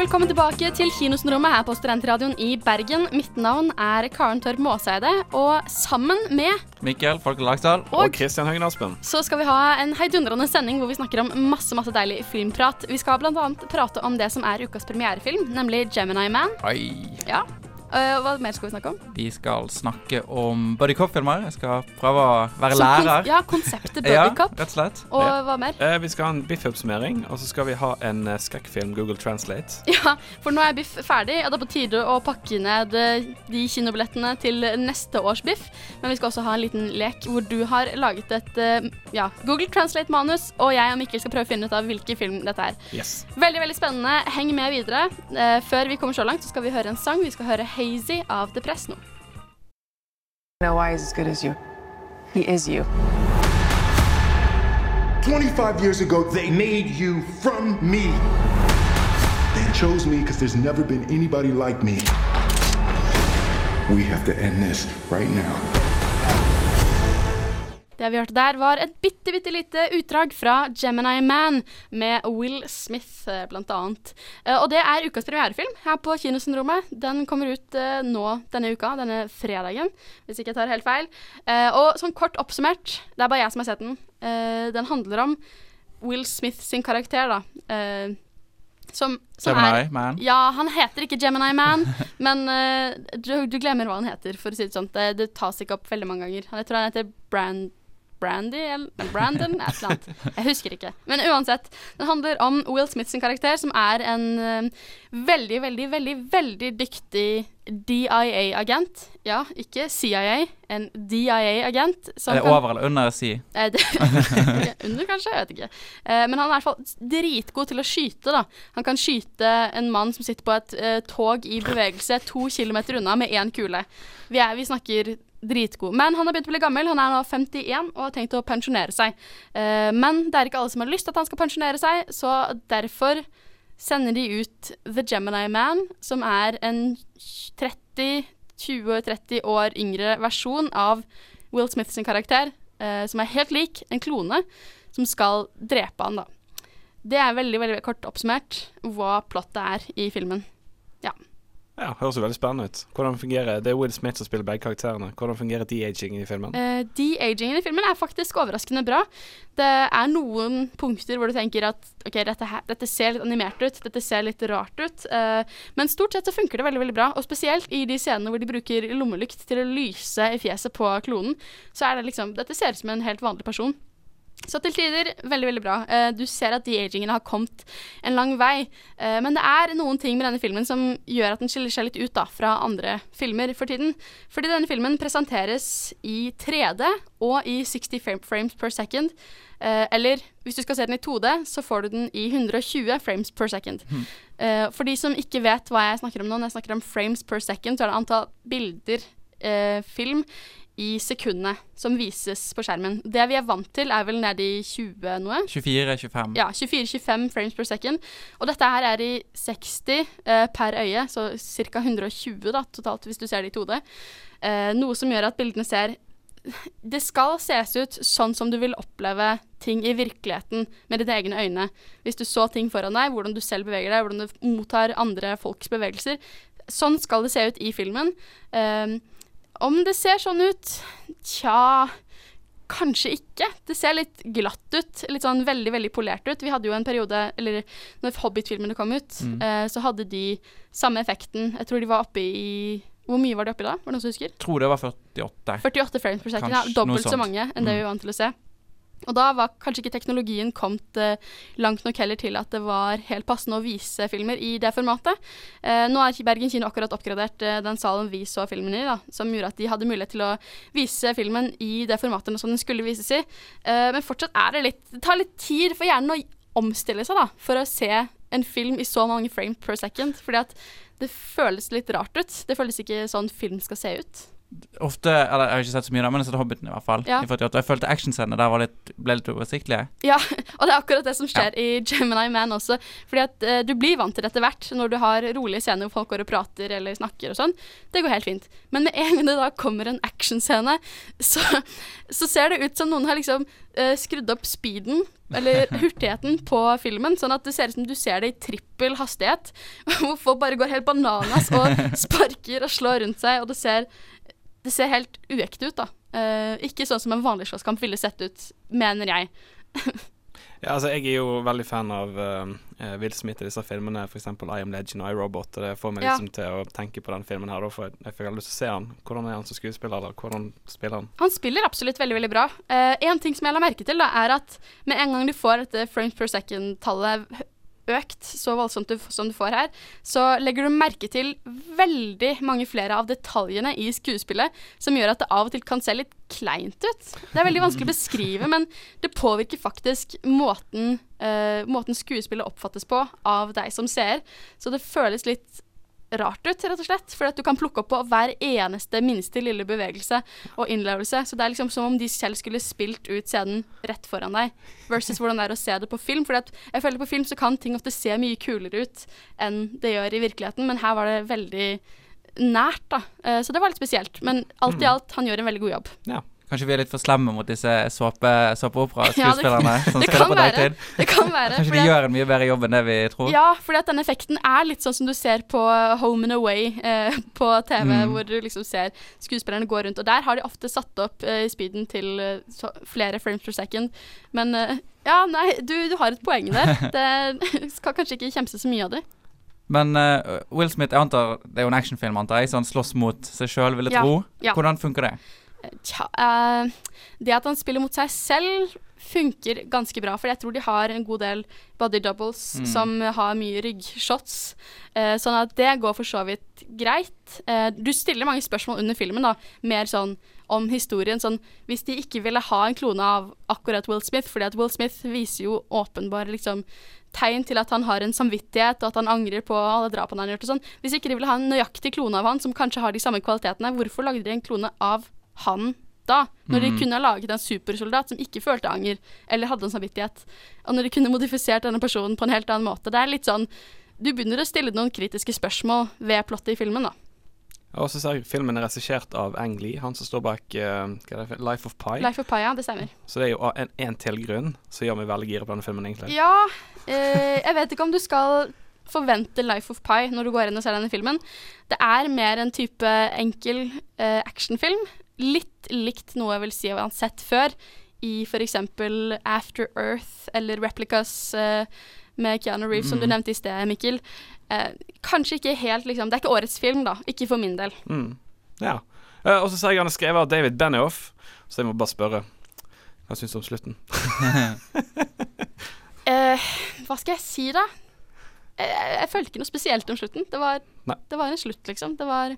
Hjertelig velkommen tilbake til Kinosenrommet her på Studentradioen i Bergen. Mitt navn er Karen Torp Maaseide, og sammen med Mikkel Folke Lagsdal. og Kristian Høgen Aspen. så skal vi ha en heidundrende sending hvor vi snakker om masse masse deilig filmprat. Vi skal bl.a. prate om det som er ukas premierefilm, nemlig Gemini Man. Oi. Ja. Øh, hva mer skal vi snakke om? Vi skal snakke om Buddy Cop-filmer. Jeg skal prøve å være Så kon- lærer. Ja, konseptet Ja, Buddy rett og slett. Og Ja. hva mer? Uh, vi skal ha en Biff-oppsummering, og så skal vi ha en uh, skrekkfilm Google Translate. Ja, for nå er Biff ferdig, og det er på tide å pakke ned de kinobillettene til neste års Biff. Men vi skal også ha en liten lek hvor du har laget et ja, Google Translate-manus, og jeg og Mikkel skal prøve å finne ut av hvilken film dette er. Yes. Veldig veldig spennende. Heng med videre. Før vi kommer så langt, så skal vi høre en sang. Vi skal høre 'Hazy' av The Press nå. know why he's as good as you. He is you. 25 years ago, they made you from me. They chose me because there's never been anybody like me. We have to end this right now. Det vi hørte der, var et bitte, bitte lite utdrag fra Gemini Man med Will Smith, eh, blant annet. Eh, Og det er ukas premierefilm her på Kinosyndromet. Den kommer ut eh, nå denne uka, denne fredagen, hvis ikke jeg tar helt feil. Og sånn kort oppsummert, det er bare jeg som har sett den. Den handler om Will Smith sin karakter, da. Som, som Gemini er Man. Ja, han heter ikke Gemini Man, men uh, du, du glemmer hva han heter, for å si det sånn. Det, det tas ikke opp veldig mange ganger. Jeg tror han heter Brand... Brandy eller Brandon? Et eller annet. Jeg husker ikke. Men uansett. Den handler om Will Smith sin karakter, som er en eh, veldig, veldig, veldig veldig dyktig DIA-agent. Ja, ikke CIA, en DIA-agent. Er det over eller under si? Under, kanskje? Jeg vet ikke. Eh, men han er i hvert fall dritgod til å skyte. da. Han kan skyte en mann som sitter på et uh, tog i bevegelse to kilometer unna med én kule. Vi, er, vi snakker dritgod. Men han har begynt å bli gammel. Han er nå 51 og har tenkt å pensjonere seg. Eh, men det er ikke alle som har lyst til at han skal pensjonere seg, så derfor sender de ut The Gemini Man, som er en 30 20-30 år yngre versjon av Will Smith sin karakter, eh, som er helt lik en klone, som skal drepe han, da. Det er veldig veldig kort oppsummert hva plottet er i filmen. Ja. Høres jo veldig spennende ut. Hvordan fungerer Det er Will Smith som spiller begge karakterene. Hvordan fungerer de-agingen i filmen? Uh, De-agingen i filmen er faktisk overraskende bra. Det er noen punkter hvor du tenker at ok, dette, her, dette ser litt animert ut, dette ser litt rart ut. Uh, men stort sett så funker det veldig veldig bra. Og spesielt i de scenene hvor de bruker lommelykt til å lyse i fjeset på klonen, så er det liksom Dette ser ut som en helt vanlig person. Så til tider veldig, veldig bra. Eh, du ser at de-agingen har kommet en lang vei. Eh, men det er noen ting med denne filmen som gjør at den skiller seg litt ut da, fra andre filmer for tiden. Fordi denne filmen presenteres i 3D og i 60 frames per second. Eh, eller hvis du skal se den i 2D, så får du den i 120 frames per second. Eh, for de som ikke vet hva jeg snakker om nå, når jeg snakker om frames per second, så er det antall bilder film i sekundene som vises på skjermen. Det vi er vant til, er vel nede i 20 noe. 24-25. Ja, 24-25 frames per second. Og dette her er i 60 eh, per øye, så ca. 120 da, totalt hvis du ser det i 2D. Eh, noe som gjør at bildene ser Det skal ses ut sånn som du vil oppleve ting i virkeligheten med dine egne øyne. Hvis du så ting foran deg, hvordan du selv beveger deg, hvordan du mottar andre folks bevegelser. Sånn skal det se ut i filmen. Eh, om det ser sånn ut Tja Kanskje ikke. Det ser litt glatt ut. Litt sånn veldig veldig polert ut. Vi hadde jo en periode, eller når Hobbit-filmene kom ut, eh, så hadde de samme effekten. Jeg tror de var oppe i Hvor mye var de oppe i da? Var det noen som husker? Tror det var 48. 48 frames per second. Ja, dobbelt så mange enn det vi var vant til å se. Og da var kanskje ikke teknologien kommet eh, langt nok heller til at det var helt passende å vise filmer i det formatet. Eh, nå er Bergen kino akkurat oppgradert eh, den salen vi så filmen i, da, som gjorde at de hadde mulighet til å vise filmen i det formatet som den skulle vises i. Eh, men fortsatt er det litt Det tar litt tid for hjernen å omstille seg da, for å se en film i så mange frames per second. Fordi at det føles litt rart ut. Det føles ikke sånn film skal se ut. Ofte Eller jeg har ikke sett så mye, da, men jeg har sett Hobbiten i hvert fall. Ja. I 48, og jeg følte actionscenene der var litt, ble litt uoversiktlige. Ja, og det er akkurat det som skjer i Gemini Man også. Fordi at eh, du blir vant til det etter hvert, når du har rolige scener hvor folk går og prater eller snakker og sånn. Det går helt fint. Men med en gang det da kommer en actionscene, så, så ser det ut som noen har liksom eh, skrudd opp speeden, eller hurtigheten, på filmen, sånn at det ser ut som du ser det i trippel hastighet. Hvor folk bare går helt bananas og sparker og slår rundt seg, og det ser, det ser helt uekte ut, da. Uh, ikke sånn som en vanlig slåsskamp ville sett ut, mener jeg. Ja, altså Jeg er jo veldig fan av uh, Will Smith i disse filmene, f.eks. I Am Legend og I Robot. Og det får meg Ja. liksom til å tenke på den filmen her, for jeg, fikk lyst til å se han. Hvordan er han som skuespiller, eller hvordan spiller han? Han spiller absolutt veldig veldig bra. Uh, en ting som jeg la merke til, da, er at med en gang du får dette frames per second-tallet økt så voldsomt du, som du får her, så legger du merke til veldig mange flere av detaljene i skuespillet som gjør at det av og til kan se litt kleint ut. Det er veldig vanskelig å beskrive, men det påvirker faktisk måten, uh, måten skuespillet oppfattes på av deg som seer. Så det føles litt rart ut, rett og slett. For du kan plukke opp på hver eneste minste lille bevegelse og innlevelse. Så det er liksom som om de selv skulle spilt ut scenen rett foran deg, versus hvordan det er å se det på film. For jeg føler på film så kan ting ofte se mye kulere ut enn det gjør i virkeligheten, men her var det veldig nært, da. Eh, Så det var litt spesielt. Men alt i alt, han gjør en veldig god jobb. Ja. Kanskje vi er litt for slemme mot disse såpe, Ja, såpeopera-skuespillerne som det spiller kan på være. Det kan være. Kanskje de gjør en mye bedre jobb enn det vi tror. Ja, fordi at den effekten er litt sånn som du ser på Home and Away eh, på TV, Mm. hvor du liksom ser skuespillerne gå rundt. Og der har de ofte satt opp eh, speeden til eh, så, flere frames per second. Men eh, ja, nei, du, du har et poeng der. Det skal kanskje ikke kjempe så mye av det. Men uh, Will Smith, jeg antar, det er jo en actionfilm, antar jeg, så han slåss mot seg sjøl, vil jeg Ja, tro. ja. Hvordan funker det? Tja, eh, det at han spiller mot seg selv funker ganske bra, for jeg tror de har en god del body doubles Mm. som har mye ryggshots, eh, sånn at det går for så vidt greit. Eh, du stiller mange spørsmål under filmen, da, mer sånn om historien. Sånn, hvis de ikke ville ha en klone av akkurat Will Smith, fordi at Will Smith viser jo åpenbare liksom, tegn til at han har en samvittighet, og at han angrer på alle drapene han har gjort og sånn. Hvis ikke de ville ha en nøyaktig klone av han som kanskje har de samme kvalitetene, hvorfor lagde de en klone av han da? Når de Mm. kunne ha laget en supersoldat som ikke følte anger eller hadde en samvittighet, og når de kunne modifisert denne personen på en helt annen måte. Det er litt sånn Du begynner å stille noen kritiske spørsmål ved plottet i filmen, da. Og så ser jeg filmen er regissert av Ang Lee, han som står bak uh, Life of Pi. Life of Pie, ja, det stemmer. Så det er jo en, en til grunn som gjør meg veldig gira på denne filmen, egentlig. Ja, eh, jeg vet ikke om du skal forvente Life of Pi når du går inn og ser denne filmen. Det er mer en type enkel eh, actionfilm. Litt likt noe jeg vil si jeg har sett før, i f.eks. After Earth eller Replicas uh, med Keanu Reeves, som du Mm. nevnte i sted, Mikkel. Uh, kanskje ikke helt, liksom Det er ikke årets film, da. Ikke for min del. Mm. Ja. Uh, og så ser jeg han er skrevet av David Benioff, så jeg må bare spørre. Hva syns du om slutten? Hva skal jeg si, da? Jeg, jeg følte ikke noe spesielt om slutten. Det var, det var en slutt, liksom. Det var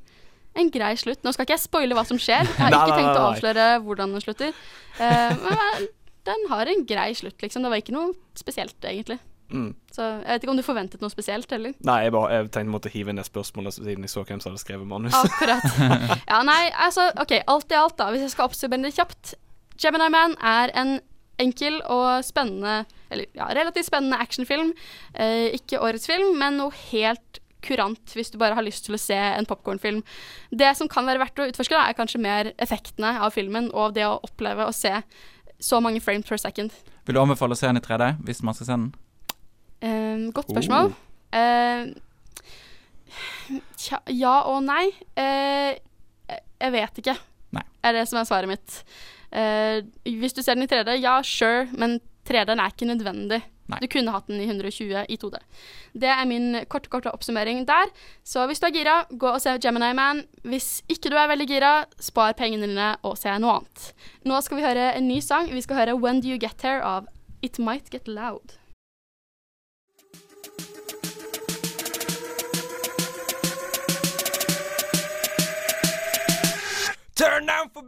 en grei slutt. Nå skal ikke jeg spoile hva som skjer. Jeg har ikke tenkt å avsløre hvordan den slutter. Eh, men den har en grei slutt, liksom. Det var ikke noe spesielt, egentlig. Mm. Så jeg vet ikke om du forventet noe spesielt, eller? Nei, jeg, bare, jeg tenkte jeg måtte hive inn det spørsmålet siden jeg så hvem som hadde skrevet manus. Akkurat. Ja, nei, altså, OK. Alt i alt, da, hvis jeg skal oppsummere det kjapt. Gemini Man er en enkel og spennende, eller ja, relativt spennende actionfilm. Eh, ikke årets film, men noe helt kurant hvis du bare har lyst til å se en popkornfilm. Det som kan være verdt å utforske, da, er kanskje mer effektene av filmen og det å oppleve å se så mange frames per second. Vil du anbefale å se den i 3D hvis man skal se den? Eh, godt spørsmål. Oh. Eh, tja, ja og nei. Eh, jeg- vet ikke, Nei. er det som er svaret mitt. Eh, hvis du ser den i 3D, ja, sure, men 3D-en er ikke nødvendig. Nei. Du kunne hatt den i 120 i 2D. Det er min korte, korte oppsummering der. Så hvis du er gira, gå og se Gemini Man. Hvis ikke du er veldig gira, spar pengene dine og se noe annet. Nå skal vi høre en ny sang. Vi skal høre When Do You Get Here av It Might Get Loud. Turn down for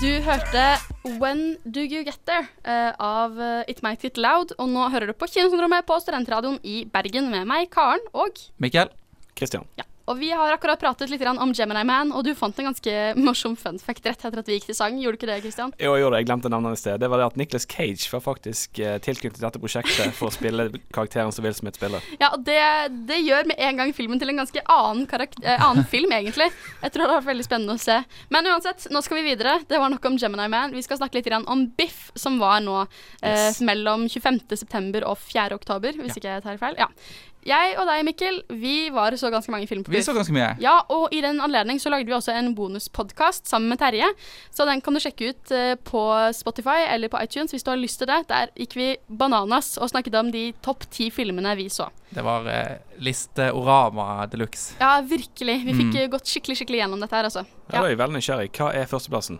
Biff! hørte When Do You Get There uh, av eh, It Might Get Loud. Og nå hører du på Kinosyndromet på Studentradioen i Bergen med meg, Karen, og Mikkel? Christian. ja. Og vi har akkurat pratet litt om Gemini Man, og du fant en ganske morsom fun fact rett etter at vi gikk til sang. Gjorde du ikke det, Christian? Jo, jeg gjorde det. Jeg glemte navnet i sted. Det var det at Nicholas Cage var faktisk eh, tilknyttet dette prosjektet for å spille karakteren som Will Smith spiller. Ja, og det, det gjør med en gang filmen til en ganske annen, eh, annen film, egentlig. Jeg tror det har vært veldig spennende å se. Men uansett, nå skal vi videre. Det var nok om Gemini Man. Vi skal snakke litt om Biff, som var nå eh, Yes. mellom 25.9. og 4.10., hvis ikke jeg tar feil. Ja. Jeg og deg, Mikkel, vi var så ganske mange filmer på Vi så ganske mye. Ja, og i den anledning så lagde vi også en bonuspodkast sammen med Terje. Så den kan du sjekke ut eh, på Spotify eller på iTunes hvis du har lyst til det. Der gikk vi bananas og snakket om de topp ti filmene vi så. Det var eh, listeorama de luxe. Ja, virkelig. Vi fikk Mm. eh, gått skikkelig skikkelig gjennom dette her, altså. Ja. Jeg er veldig nysgjerrig. Hva er førsteplassen?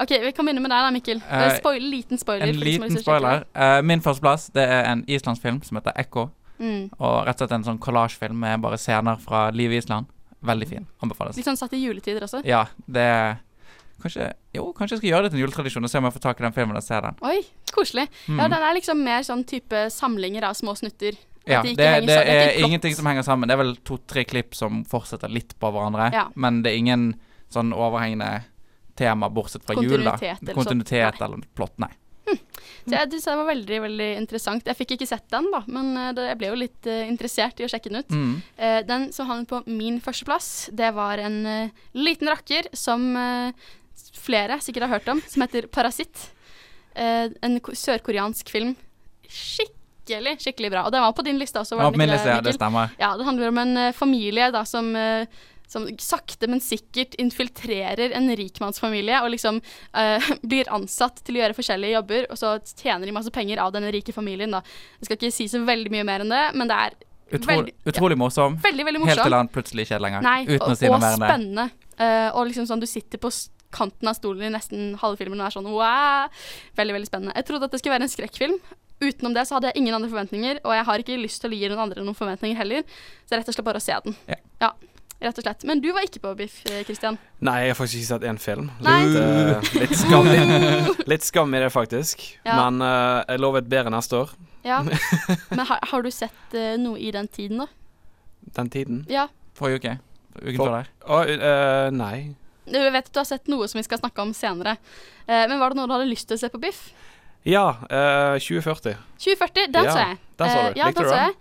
OK, vi kan begynne med deg da, Mikkel. Uh, spoil, liten spoiler. En liten spoiler. Uh, min førsteplass det er en islandsk film som heter Ekko. Mm. Og rett og slett en sånn collagefilm med bare scener fra livet i Island. Veldig fin. Anbefales. Litt sånn satt i juletider også. Ja, det Kanskje Jo, kanskje jeg skal gjøre det til en juletradisjon og se om jeg får tak i den filmen og se den. Oi, koselig. Mm. Ja, den er liksom mer sånn type samlinger av små snutter. Ja, det, det. Det er er ingenting som henger sammen. Det er vel to-tre klipp som fortsetter litt på hverandre. Ja. Men det er ingen sånn overhengende tema bortsett fra jul, da. Kontinuitet eller Nei. eller plott. Nei. Så jeg synes det var veldig veldig interessant. Jeg fikk ikke sett den, da, men eh, jeg ble jo litt eh, interessert i å sjekke den ut. Mm. Eh, den som hang på min førsteplass, det var en liten rakker som flere sikkert har hørt om, som heter Parasitt. En sørkoreansk film. Skikkelig, skikkelig bra. Og den var på din liste også, var den min ikke liste, ja. det, stemmer. Ja, det handler om en uh, familie da som, eh, som sakte, men sikkert infiltrerer en rikmannsfamilie og liksom uh, blir ansatt til å gjøre forskjellige jobber, og så tjener de masse penger av denne rike familien. da. Jeg skal ikke si så veldig mye mer enn det, men det er Utrolig, veldig, utrolig morsom. ja, veldig, veldig Helt til morsom. han plutselig ikke er lenger. Nei, uten og, å si noe mer enn det. spennende. Uh, og liksom sånn, du sitter på kanten av stolen i nesten halve filmen og er sånn wow. Veldig, veldig spennende. Jeg trodde at det skulle være en skrekkfilm. Utenom det så hadde jeg ingen andre forventninger, og jeg har ikke lyst til å gi noen andre noen forventninger heller. Så rett og slett bare å se den. Ja. Rett og slett. Men du var ikke på Biff, Kristian Christian. Nei, jeg har faktisk ikke sett én film. Litt, uh, litt, skam, litt, litt skam i det, faktisk. Ja. Men uh, jeg lovet bedre neste år. Ja. Men har, har du sett uh, noe i den tiden, da? Den tiden. Ja. Forrige uke. Uken før der. Å, eh, nei. Jeg vet at du har sett noe som vi skal snakke om senere. Eh, men var det noe du hadde lyst til å se på Biff? Ja, eh, 2040. 2040, den Ja, så jeg. den så Eh, du. ja, Likte den du så den?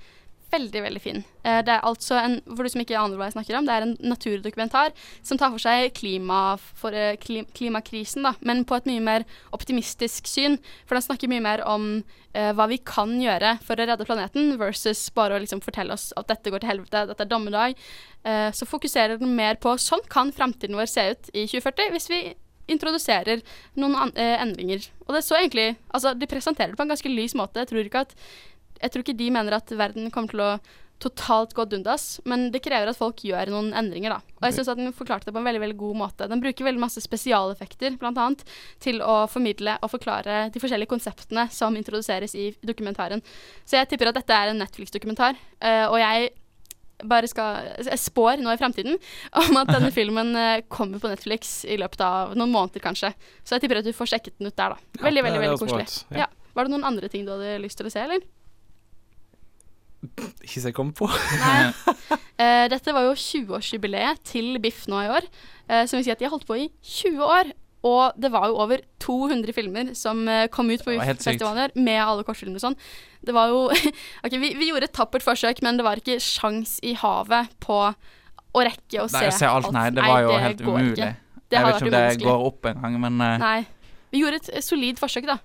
Veldig, veldig fin. Eh, det er altså en, for du som ikke aner hva jeg snakker om, det er en naturdokumentar som tar for seg klima, for, eh, klim, klimakrisen, da, men på et mye mer optimistisk syn. For den snakker mye mer om eh, hva vi kan gjøre for å redde planeten, versus bare å liksom fortelle oss at dette går til helvete, dette er dommedag. Eh, så fokuserer den mer på sånn kan framtiden vår se ut i 2040 hvis vi introduserer noen an eh, endringer. Og det er så egentlig Altså, de presenterer det på en ganske lys måte. Jeg tror ikke at jeg tror ikke de mener at verden kommer til å totalt gå dundas, men det krever at folk gjør noen endringer, da. Og jeg syns at den forklarte det på en veldig veldig god måte. Den bruker veldig masse spesialeffekter, annet, til å formidle og forklare de forskjellige konseptene som introduseres i dokumentaren. Så jeg tipper at dette er en Netflix-dokumentar, eh, og jeg bare skal Jeg spår nå i fremtiden om at denne filmen eh, kommer på Netflix i løpet av noen måneder, kanskje. Så jeg tipper at du får sjekket den ut der, da. Ja, Veldig, veldig, veldig koselig. ja. Ja. Var det noen andre ting du hadde lyst til å se, eller? Ikke så jeg kom på. Nei. Eh, dette var jo 20-årsjubileet til Biff nå i år, uh, som vil si at de har holdt på i 20 år. Og det var jo over 200 filmer som eh, kom ut på. Biff-festivaler, med alle kortfilmer og sånn. Det var jo Ok, vi, vi gjorde et tappert forsøk, men det var ikke sjans i havet på å rekke å Nei, se å se alt, nei. Det var jo helt umulig. ikke. Det Jeg vet ikke om det går opp engang, men uh... Nei. Vi gjorde et eh, solid forsøk, da.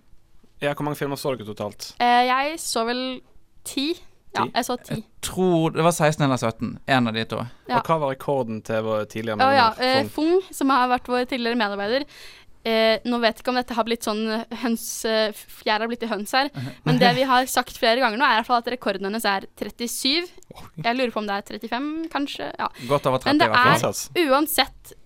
Ja, Hvor mange filmer så dere totalt? Eh, jeg så vel ti. Ja, jeg så ti. tror det var 16 eller 17. En av de to. Ja. Og hva var rekorden til vår tidligere medarbeider? ja. medlemmer? Eh, Fung, som har vært vår tidligere medarbeider. Eh, nå vet jeg ikke om dette har blitt sånn høns eh, Fjær har blitt til høns her. Men det vi har sagt flere ganger nå, er i hvert fall at rekorden hennes er 37. Jeg lurer på om det er 35, kanskje. Ja. Godt over 30 Men det er uansett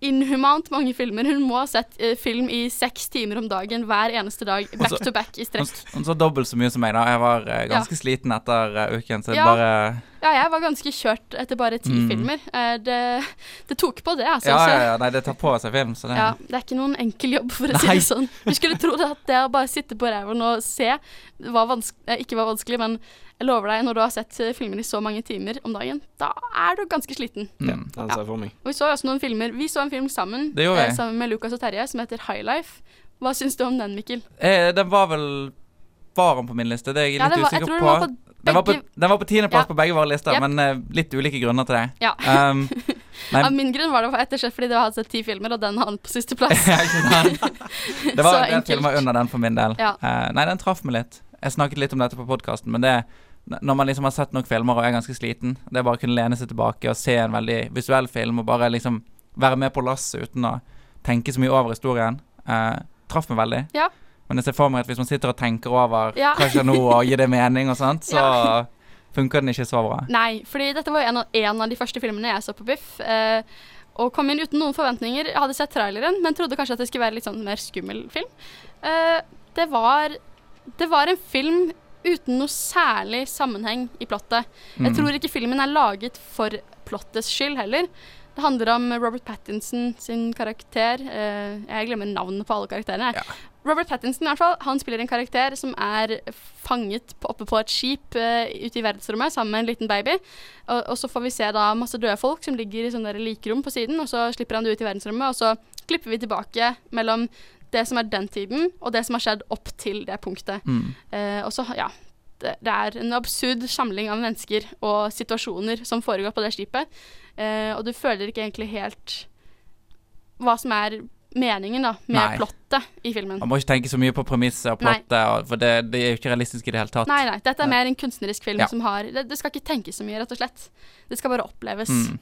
inhumant mange filmer. Hun må ha sett eh, film i seks timer om dagen hver eneste dag. Back også, to back i Hun, strekk. s- hun så dobbelt så mye som meg, da. Jeg var eh, ganske sliten etter uh, uken, så Ja. bare Ja, jeg var ganske kjørt etter bare ti Mm. filmer. Eh, det, det tok på det, altså. Ja, ja, ja, nei, det tar på seg film, så det Ja, det er ikke noen enkel jobb, for å si det sånn. Du skulle tro det at det å bare sitte på ræven og se var eh, ikke var vanskelig, men jeg lover deg, når du har sett eh, filmer i så mange timer om dagen, da er du ganske sliten. mm. Jeg for meg. Og vi så også noen filmer Vi så en film sammen, Det gjorde vi. eh, sammen med Lucas og Terje, som heter High Life. Hva syns du om den, Mikkel? eh, Den var vel Var han på min liste? Det er jeg Ja, litt det var, jeg usikker tror på. Den var på Den var på, tiendeplass Ja. på begge våre lister, Yep. men uh, litt ulike grunner til det. Ja. Um, men, Av min grunn var det rett og slett fordi du hadde sett ti filmer, og den har den på sisteplass. Det var en film under den for min del. Ja. Uh, nei, den traff meg litt. Jeg snakket litt om dette på podkasten, men det når man liksom har sett nok filmer og er ganske sliten, det er bare å kunne lene seg tilbake og se en veldig visuell film og bare liksom være med på lasset uten å tenke så mye over historien, uh, traff meg veldig. Ja. Men jeg ser for meg at hvis man sitter og tenker over Ja. hva skjer nå, og gir det mening og sånt, så Ja. funker den ikke så bra. Nei, fordi dette var jo en av, en av de første filmene jeg så på Biff. Eh, og kom inn uten noen forventninger. Jeg hadde sett traileren, men trodde kanskje at det skulle være litt sånn mer skummel film. Eh, det var Det var en film uten noe særlig sammenheng i plottet. Jeg Mm. tror ikke filmen er laget for plottets skyld heller. Det handler om Robert Pattinson sin karakter. Eh, jeg glemmer navnet på alle karakterene. jeg. Ja. Robert Pattinson i hvert fall, han spiller en karakter som er fanget på, oppe på et skip uh, ute i verdensrommet sammen med en liten baby. Og, og så får vi se da masse døde folk som ligger i sånne likrom på siden, og så slipper han det ut i verdensrommet, og så klipper vi tilbake mellom det som er den tiden, og det som har skjedd opp til det punktet. Mm. Uh, og så, ja det, det er en absurd samling av mennesker og situasjoner som foregår på det skipet. uh, og du føler ikke egentlig helt hva som er meningen da med Nei. plottet i filmen. Man må ikke tenke så mye på premisset og plottet, og- for det, det er jo ikke realistisk i det hele tatt. Nei, nei, dette er mer en kunstnerisk film Ja. som har det, det skal ikke tenkes så mye, rett og slett. Det skal bare oppleves. Mm.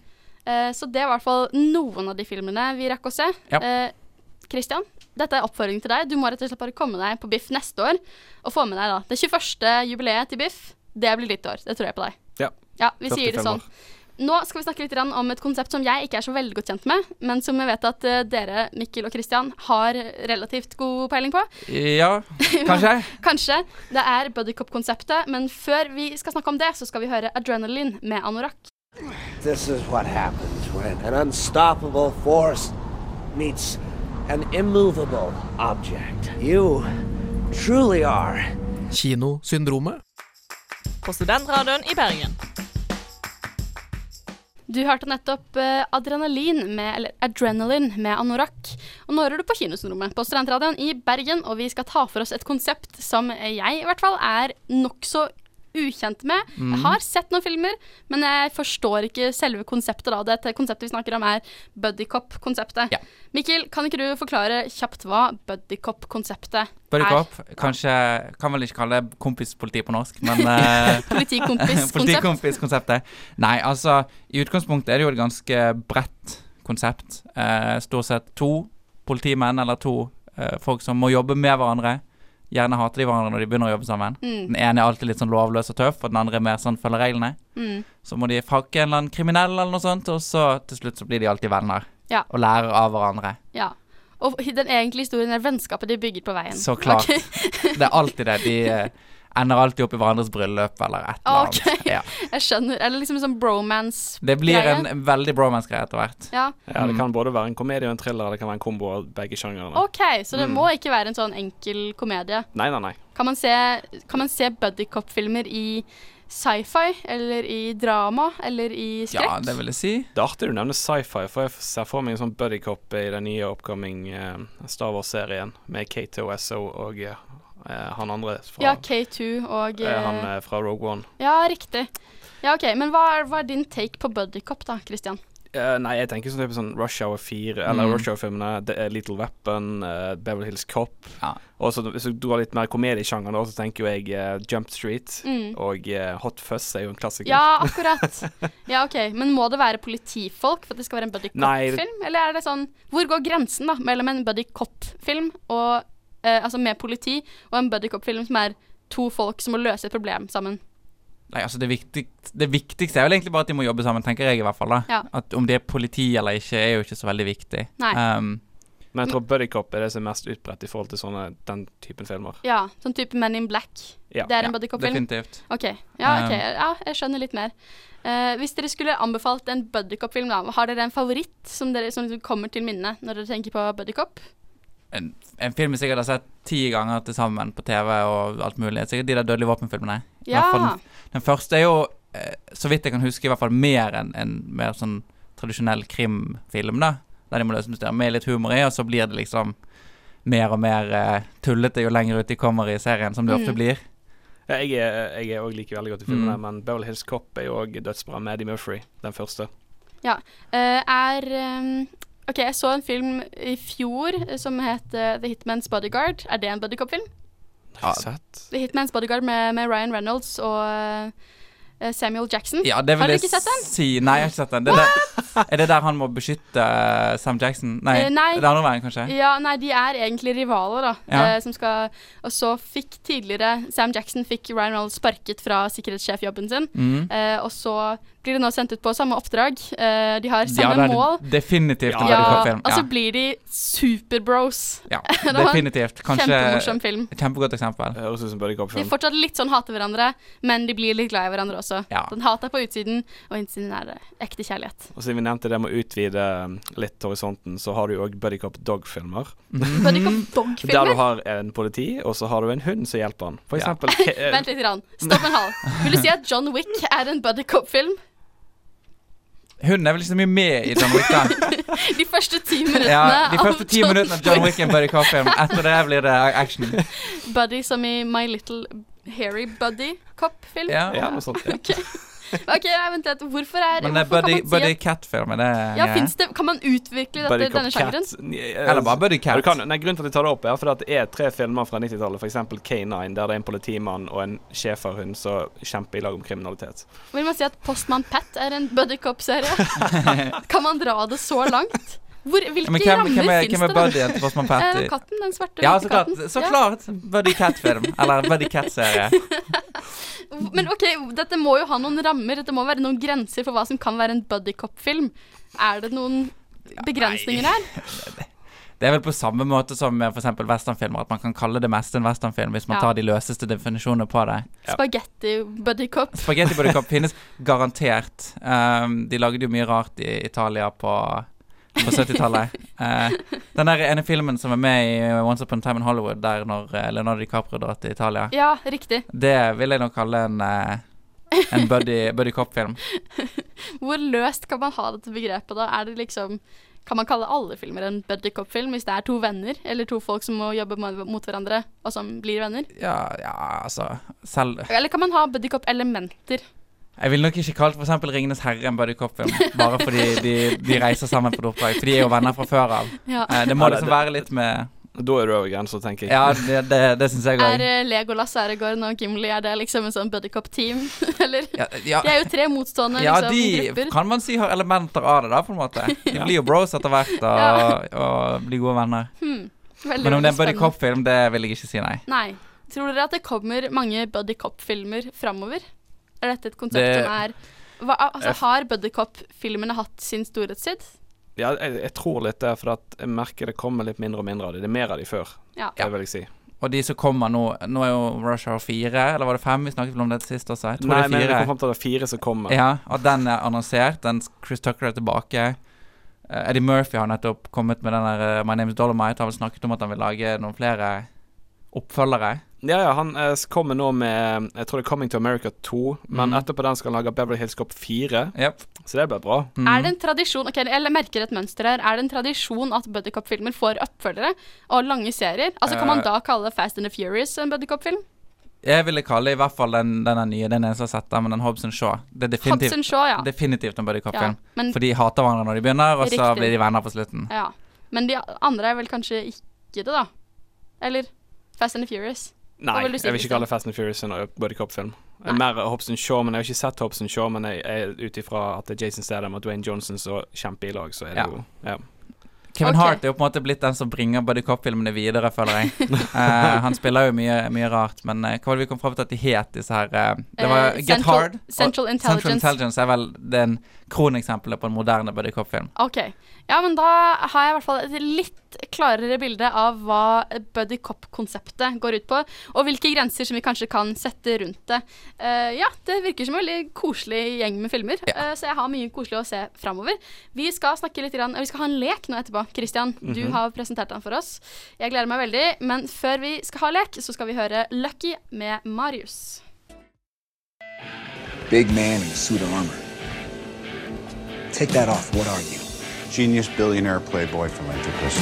Uh, så det er i hvert fall noen av de filmene vi rakk å se. Ja. Uh, Christian, dette er oppfordring til deg. Du må rett og slett bare komme deg på Biff neste år og få med deg da det 21. jubileet til Biff. Det blir ditt år. Det tror jeg på deg. Ja. Ja, vi sier det sånn. år. Nå skal vi snakke litt om et konsept som jeg ikke er så veldig godt kjent med, men som jeg vet at eh, dere, Mikkel og Christian, har relativt god peiling på. Ja, kanskje? Kanskje. Det er buddycop-konseptet, men før vi skal snakke om det, så skal vi høre Adrenaline med Anorak. This is what happens when an unstoppable force meets an immovable object. You truly are Kinosyndromet. På Studentradioen i Bergen. Du hørte nettopp uh, Adrenalin med, eller Adrenaline med Anorak. Og nå hører du på Kinosenrommet på Studentradioen i Bergen, og vi skal ta for oss et konsept som jeg i hvert fall er nokså ukjent med. Mm. Jeg har sett noen filmer, men jeg forstår ikke selve konseptet. da. Dette konseptet vi snakker om, er buddycop-konseptet. Ja. Mikkel, kan ikke du forklare kjapt hva buddycop-konseptet er? Buddycop. Kanskje Kan vel ikke kalle det kompispoliti på norsk, men eh, Politikompis-konsept. Politikompiskonseptet. Nei, altså I utgangspunktet er det jo et ganske bredt konsept. Eh, stort sett to politimenn eller to eh, folk som må jobbe med hverandre. Gjerne hater de hverandre når de begynner å jobbe sammen. Mm. Den ene er alltid litt sånn lovløs og tøff, og den andre er mer sånn følger reglene. Mm. Så må de fakke en eller annen kriminell eller noe sånt, og så til slutt så blir de alltid venner. Ja. Og lærer av hverandre. Ja. Og den egentlige historien er vennskapet de bygger på veien. Så klart. Okay. Det er alltid det. De ender alltid opp i hverandres bryllup eller et eller annet. Ok. Ja. Jeg skjønner. Eller liksom en sånn bromance. Det blir en veldig bromance-greie etter hvert. Ja. Ja, det kan både være en komedie og en thriller. Det kan være en kombo av begge sjangrene. OK, så det Mm. må ikke være en sånn enkel komedie. Nei, nei, nei. Kan man se, kan man se buddycop-filmer i sci-fi, eller i drama, eller i skrekk? Ja, det vil jeg si. Det er artig du nevner sci-fi, for jeg ser for meg en sånn buddycop i den nye upcoming uh, Star Wars-serien med K2SO og eh, han andre fra, Ja, K2 og eh, han eh, eh, fra Rogue One. Ja, riktig. Ja, OK. Men hva er, hva er din take på buddycop, da, Christian? Uh, nei, jeg tenker sånn type sånn Rush Hour 4, eller Mm. Rush Hour-filmene. Eh, Little Weapon, uh, Beverly Hills Cop. Ja. Og så hvis du har litt mer komediesjanger, da, så tenker jo jeg uh, Jump Street. Mm. Og eh, Hot Fuzz er jo en klassiker. Ja, akkurat. Ja, OK. Men må det være politifolk for at det skal være en buddy buddycop-film? Eller er det sånn Hvor går grensen, da, mellom en buddy cop-film og eh, Altså med politi, og en buddycop-film som er to folk som må løse et problem sammen? Nei, altså det, viktig, det viktigste er vel egentlig bare at de må jobbe sammen, tenker jeg i hvert fall. da Ja. At Om det er politi eller ikke, er jo ikke så veldig viktig. Nei. Um, Men jeg tror buddycop er det som er mest utbredt i forhold til sånne, den typen filmer. Ja, sånn type Men in Black. Ja. Det er en Ja, buddycop-film? definitivt. Ok, ja, ok, Um, ja, jeg skjønner litt mer. Uh, hvis dere skulle anbefalt en buddycop-film, da, har dere en favoritt som, dere, som liksom kommer til minne når dere tenker på buddycop? En, en film jeg sikkert har sett ti ganger til sammen på TV og alt mulig. Sikkert de der Dødelige våpen-filmene. Ja. Den, den første er jo, eh, så vidt jeg kan huske, i hvert fall mer enn en mer sånn tradisjonell krimfilm, da. Der de må løse mysterier med litt humor i, og så blir det liksom mer og mer eh, tullete jo lenger ut de kommer i serien, som det ofte Mm. blir. Ja, Jeg òg liker veldig godt i filmene, Mm. men Beverly Hills Cop er jo òg dødsbra med Eddie Murphy, den første. Ja. eh, er ehm, OK, jeg så en film i fjor som het eh, The Hitman's Bodyguard. Er det en buddycop-film? Ja. The Hitman's Bodyguard med, med Ryan Reynolds og eh, Samuel Jackson. Ja, det har vil dere du ikke sett den? si. Nei, jeg har ikke sett den. Det er, der, er det der han må beskytte eh, Sam Jackson? Nei, Eh, nei. det er andre veien, kanskje? Ja, nei, de er egentlig rivaler, da. Ja. Som skal Og så fikk tidligere Sam Jackson fikk Ryan Reynolds sparket fra sikkerhetssjefjobben sin. mm. Eh, og så blir de nå sendt ut på samme oppdrag. Uh, de har samme Ja, det er mål. definitivt en Ja, buddycop-film. og så blir de superbros. Ja, definitivt. Kanskje Kjempemorsom film. Kjempegodt eksempel. Høres ut som De fortsatt litt sånn hater hverandre, men de blir litt glad i hverandre også. Ja. Den hat er på utsiden, og innsiden er det ekte kjærlighet. Og siden vi nevnte det med å utvide um, litt horisonten, så har du jo òg buddycop dog-filmer. Buddycop Der du har en politi, og så har du en hund som hjelper han. For eksempel eh, Vent litt. Grann. Stopp en hal. Vil du si at John Wick er en buddycop-film? Hun er vel ikke så mye med i John Wick, da. De første ti minuttene Ja, de av første ti minuttene av John Wick er en buddy-cop-film. Etter det blir det action. Buddy som i My Little Hairy Buddy Cop-film? Ja. Ja, noe sånt. Ja. OK, nei, vent litt. Hvorfor er Men det er hvorfor kan buddy, si buddy at- cat-film. Er Ja, finnes det Kan man utvikle dette, Buddy denne sjangeren? Cat. Eller bare buddy cat. du kan, nei, grunnen til at jeg tar det opp, er fordi at det er tre filmer fra 90-tallet, f.eks. K9, der det er en politimann og en schæferhund som kjemper i lag om kriminalitet. Vil man si at Postman Pat er en buddy cop-serie? kan man dra det så langt? Hvor, hvilke hvem, rammer hvem er, finnes hvem er buddyen til Postman? Eh, katten, den svarte Ja, så klart. katten. Så Ja. klart. Buddy cat-film. Eller buddy cat-serie. Men OK, dette må jo ha noen rammer. Dette må være noen grenser for hva som kan være en buddy cop-film. Er det noen begrensninger her? Det er vel på samme måte som med f.eks. westernfilmer, at man kan kalle det meste en westernfilm hvis man Ja. tar de løseste definisjonene på det. Ja. Spagetti buddy cop. Spaghetti Buddy Cop finnes garantert. Um, de lagde jo mye rart i Italia på, på 70-tallet. Uh, den der ene filmen som er med i Once Upon a Time in Hollywood, der når uh, Leonardo DiCaprio drar til Italia, Ja, riktig. det vil jeg nok kalle en, uh, en buddy, buddy cop-film. Hvor løst kan man ha dette begrepet, da? Er det liksom Kan man kalle alle filmer en buddy cop-film hvis det er to venner, eller to folk som må jobbe mot hverandre, og som blir venner? Ja, ja, altså Selv Eller kan man ha buddy cop-elementer? Jeg ville nok ikke kalt f.eks. 'Ringenes herre' en buddy cop-film, bare fordi de, de reiser sammen på et oppdrag. For de er jo venner fra før av. Ja. Eh, det må Ja, liksom være litt med Da er du over grensa, tenker jeg. Ja, det, det, det syns jeg Er òg. eh, Legolas, Aragorn og Gimli er det liksom en sånn buddy cop-team? eller? Ja, ja, De er jo tre motstående ja, liksom, de grupper. kan man si har elementer av det, da, på en måte. De blir jo bros etter hvert og, og blir gode venner. Hmm. Veldig, Men om det er en Buddy Cop-film, det vil jeg ikke si, nei. Nei. Tror dere at det kommer mange buddy cop-filmer framover? Er dette et konsept Det- som er hva, altså, Har Buddycop-filmene hatt sin storhetstid? Ja, jeg, jeg tror litt det, for at jeg merker det kommer litt mindre og mindre av dem. Det er mer av dem før, Ja. det vil jeg si. Og de som kommer nå Nå er jo Rush Hour 4, eller var det 5? Vi snakket vel om det sist også. Jeg tror Nei, det men er det 4. kom fram til at det er fire som kommer. Ja, og den er annonsert. Den Chris Tucker er tilbake. Eh, Eddie Murphy har nettopp kommet med den der eh, My Name Is Dolomite. Har vel snakket om at han vil lage noen flere oppfølgere. Ja, ja, han eh, kommer nå med Jeg tror det er Coming to America 2, men mm. etterpå den skal han lage Beverly Hills Cop 4, Yep. så det blir bra. Mm. Er det en tradisjon Ok, Jeg merker et mønster her. Er det en tradisjon at buddy cop-filmer får oppfølgere og lange serier? Altså Kan man Eh. da kalle Fast and the Furious en buddy cop-film? Jeg ville kalle i hvert fall den, den er nye, den eneste jeg har sett, der, men den Hobson Shaw. Det er definitivt, Shaw, ja. definitivt en buddy ja. For de hater hverandre når de begynner, og så blir de venner på slutten. ja. men de andre er vel kanskje ikke det, da? Eller Fast and the Furious? Nei, vil si, jeg vil ikke kalle Fast and Furious en buddy cop-film. Nei. Mer Hobson Shaw, men jeg har ikke sett Hobson Shaw, men ut ifra at det er Jason Statham og Dwayne Johnson som kjemper i lag, så er det Ja. jo ja. Kevin okay. Hart er jo på en måte blitt den som bringer buddy cop-filmene videre, føler jeg. uh, han spiller jo mye, mye rart, men uh, hva var det vi kom fram til at de het, disse her uh, Det var Central, Get Hard. Central Intelligence. Central Intelligence er vel den kroneksempelet på en moderne buddy cop-film. OK. Ja, men da har jeg i hvert fall et litt klarere bilde av hva buddy cop-konseptet går ut på, og hvilke grenser som vi kanskje kan sette rundt det. Uh, ja, det virker som en veldig koselig gjeng med filmer, eh, så jeg har mye koselig å se framover. Vi skal snakke litt grann, Vi skal ha en lek nå etterpå. Christian, du Mhm. har presentert den for oss. Jeg gleder meg veldig, men før vi skal ha lek, så skal vi høre Lucky med Marius. Big man in a suit of armor. Take that off. What are you? Genius billionaire playboy philanthropist.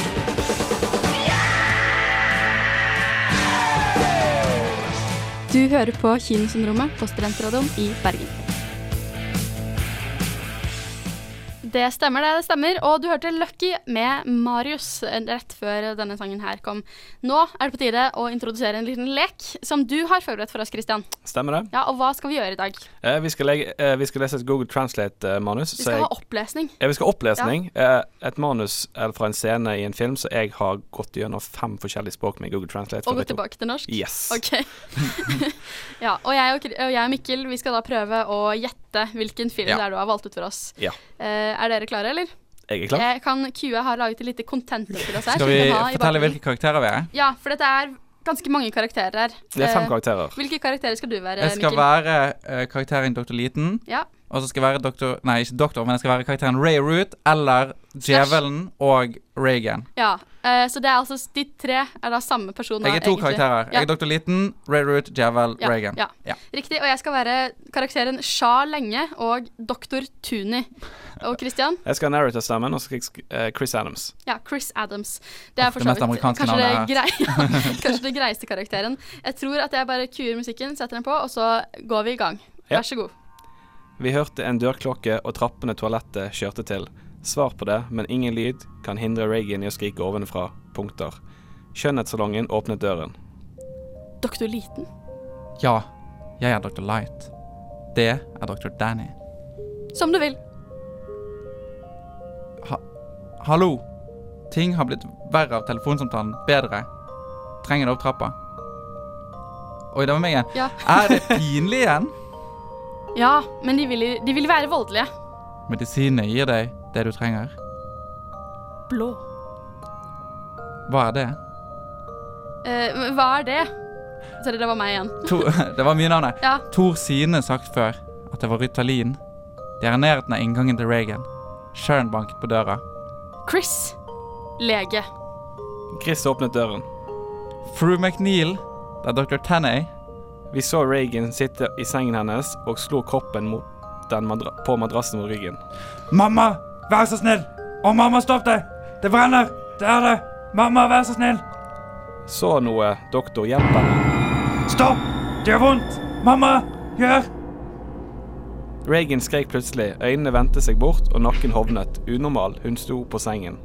Du hører på Kinosyndromet på Studentradioen i Bergen. Det stemmer, det. det stemmer. Og du hørte Lucky med Marius eh, rett før denne sangen her kom. Nå er det på tide å introdusere en liten lek som du har forberedt for oss, Christian. Stemmer det? Ja, Og hva skal vi gjøre i dag? Eh, vi, skal legge, eh, vi skal lese et Google Translate-manus. Vi skal ha opplesning. Ja, vi skal ha opplesning. Eh, et manus eller fra en scene i en film, så jeg har gått gjennom fem forskjellige språk med Google Translate. Og gått gå tilbake til norsk? Yes. Ok. ja, og jeg og, og jeg og Mikkel vi skal da prøve å gjette hvilken film Ja. det er du har valgt ut for oss. Ja. Eh, er dere klare, eller? Jeg er klar. Jeg kan QE har laget et lite contentum til oss her. Skal vi ha fortelle hvilke karakterer vi er? Ja, for dette er ganske mange karakterer her. Det er fem Eh, karakterer. Hvilke karakterer skal du være, Mikkel? Jeg skal Mikkel? være uh, karakteren Dr. Liten. Ja. Og så skal jeg være doktor Nei, ikke doktor, men jeg skal være karakteren Ray Root eller Djevelen og Reagan. Ja, eh, så det er altså de tre er da samme person. Jeg er to egentlig. karakterer. Ja. Jeg er Dr. Liten, Ray Root, Djevel, Ja, Reagan. ja. Ja. Riktig, og jeg skal være karakteren Sha Lenge og Dr. Tuni. Og Christian? Jeg skal ha narrator-stemmen, og så skal jeg eh, Chris Adams. Ja, Chris Adams. Det er for det så vidt kanskje det, navnet grei, kanskje det greieste karakteren. Jeg tror at jeg bare kuer musikken, setter den på, og så går vi i gang. Vær så god. Vi hørte en dørklokke og trappene toalettet kjørte til. Svar på det, men ingen lyd kan hindre Reagan i å skrike ovenfra. Punkter. Skjønnhetssalongen åpnet døren. Doktor Liten. Ja, jeg er Dr. Light. Det er Dr. Danny. Som du vil. Ha Hallo. Ting har blitt verre av telefonsamtalen. Bedre. Trenger det opp trappa. Oi, det var meg igjen. Ja. Er det pinlig igjen? Ja, men de vil, de vil være voldelige. Medisinene gir deg det du trenger. Blå. Hva er det? Eh, hva er det? Sorry, det var meg igjen. To, det var mye navnet. Ja. Tor Sine sagt før at det var Rytalin. De er i nærheten av inngangen til Reagan. Sharon banket på døra. Chris. Lege. Chris åpnet døren. Fru McNeil, det er Dr. Tenney. Vi så Reagan sitte i sengen hennes og slo kroppen mot den madra på madrassen mot ryggen. Mamma, vær så snill! Å, mamma, stopp det! Det brenner! Det er det! Mamma, vær så snill! Så noe. Doktor, hjelp. Stopp! Det gjør vondt! Mamma, gjør! Reagan skrek plutselig. Øynene vendte seg bort, og nakken hovnet. Unormal. Hun sto på sengen.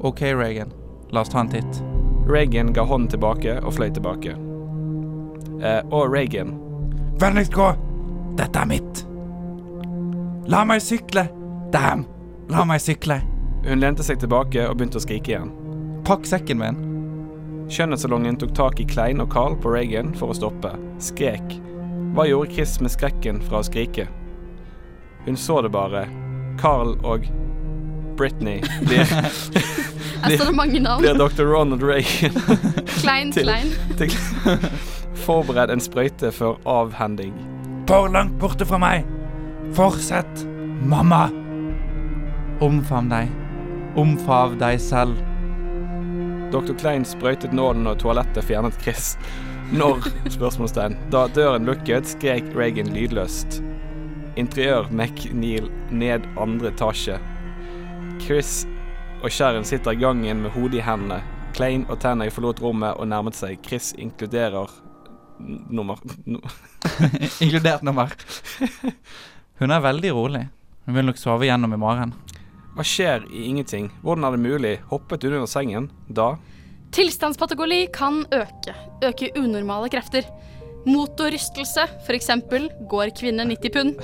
OK, Reagan. La oss ta en titt. Reagan ga hånden tilbake og fløy tilbake. Eh, og Reagan. Vennligst gå! Dette er mitt. La meg sykle! Damn! La meg sykle. Hun lente seg tilbake og begynte å skrike igjen. Pakk sekken min. Skjønnhetssalongen tok tak i Klein og Carl på Reagan for å stoppe. Skrek. Hva gjorde Chris med skrekken fra å skrike? Hun så det bare. Carl og Britney blir, står det mange navn. blir Dr. Ronald Reagan. Klein, klein. til Forbered en sprøyte før avhending. For langt borte fra meg. Fortsett, mamma. Omfavn deg. Omfav deg selv. Dr. Klein sprøytet nålen og toalettet fjernet Chris. Når? spørsmålstegn. Da døren lukket, skrek Reagan lydløst. Interiør McNeil ned andre etasje. Chris og Sharon sitter i gangen med hodet i hendene. Klein og Tenney forlot rommet og nærmet seg. Chris inkluderer nummer no. Inkludert nummer. Hun er veldig rolig. Hun vil nok sove gjennom i morgen. Hva skjer i ingenting? Hvordan er det mulig? Hoppet hun under sengen? Da? Tilstandspatagoli kan øke. Øke unormale krefter. Motorrystelse, f.eks., går kvinne 90 pund.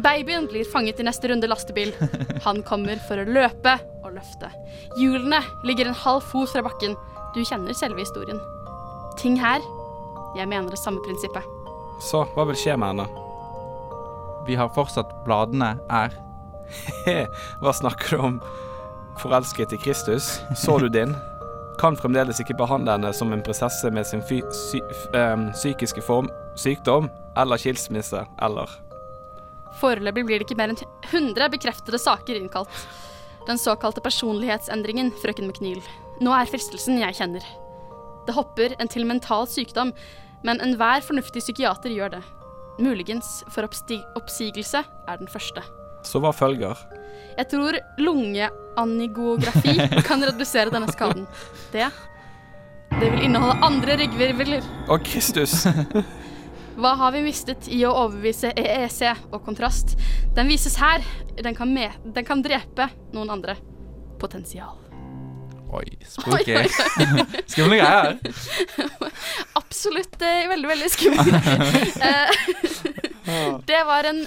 Babyen blir fanget i neste runde lastebil. Han kommer for å løpe og løfte. Hjulene ligger en halv fot fra bakken. Du kjenner selve historien. Ting her Jeg mener det samme prinsippet. Så hva vil skje med henne? Vi har fortsatt bladene er. Hva snakker du om? Forelsket i Kristus? Så du din? Kan fremdeles ikke behandle henne som en prinsesse med sin fy sy f- psykiske form, sykdom eller skilsmisse eller Foreløpig blir det ikke mer enn 100 bekreftede saker innkalt. Den såkalte personlighetsendringen, frøken McNeil. Nå er fristelsen jeg kjenner. Det hopper en til mental sykdom, men enhver fornuftig psykiater gjør det. Muligens for oppsigelse er den første. Så hva følger? Jeg tror lungeanigografi kan redusere denne skaden. Det Det vil inneholde andre ryggvirvler. Å, Kristus! Hva har vi mistet i å overbevise EEC og kontrast? Den vises her. Den kan, den kan drepe noen andre. Potensial. Oi, spooky. Skumle greier. Absolutt eh, veldig, veldig skummelt. Eh, det var en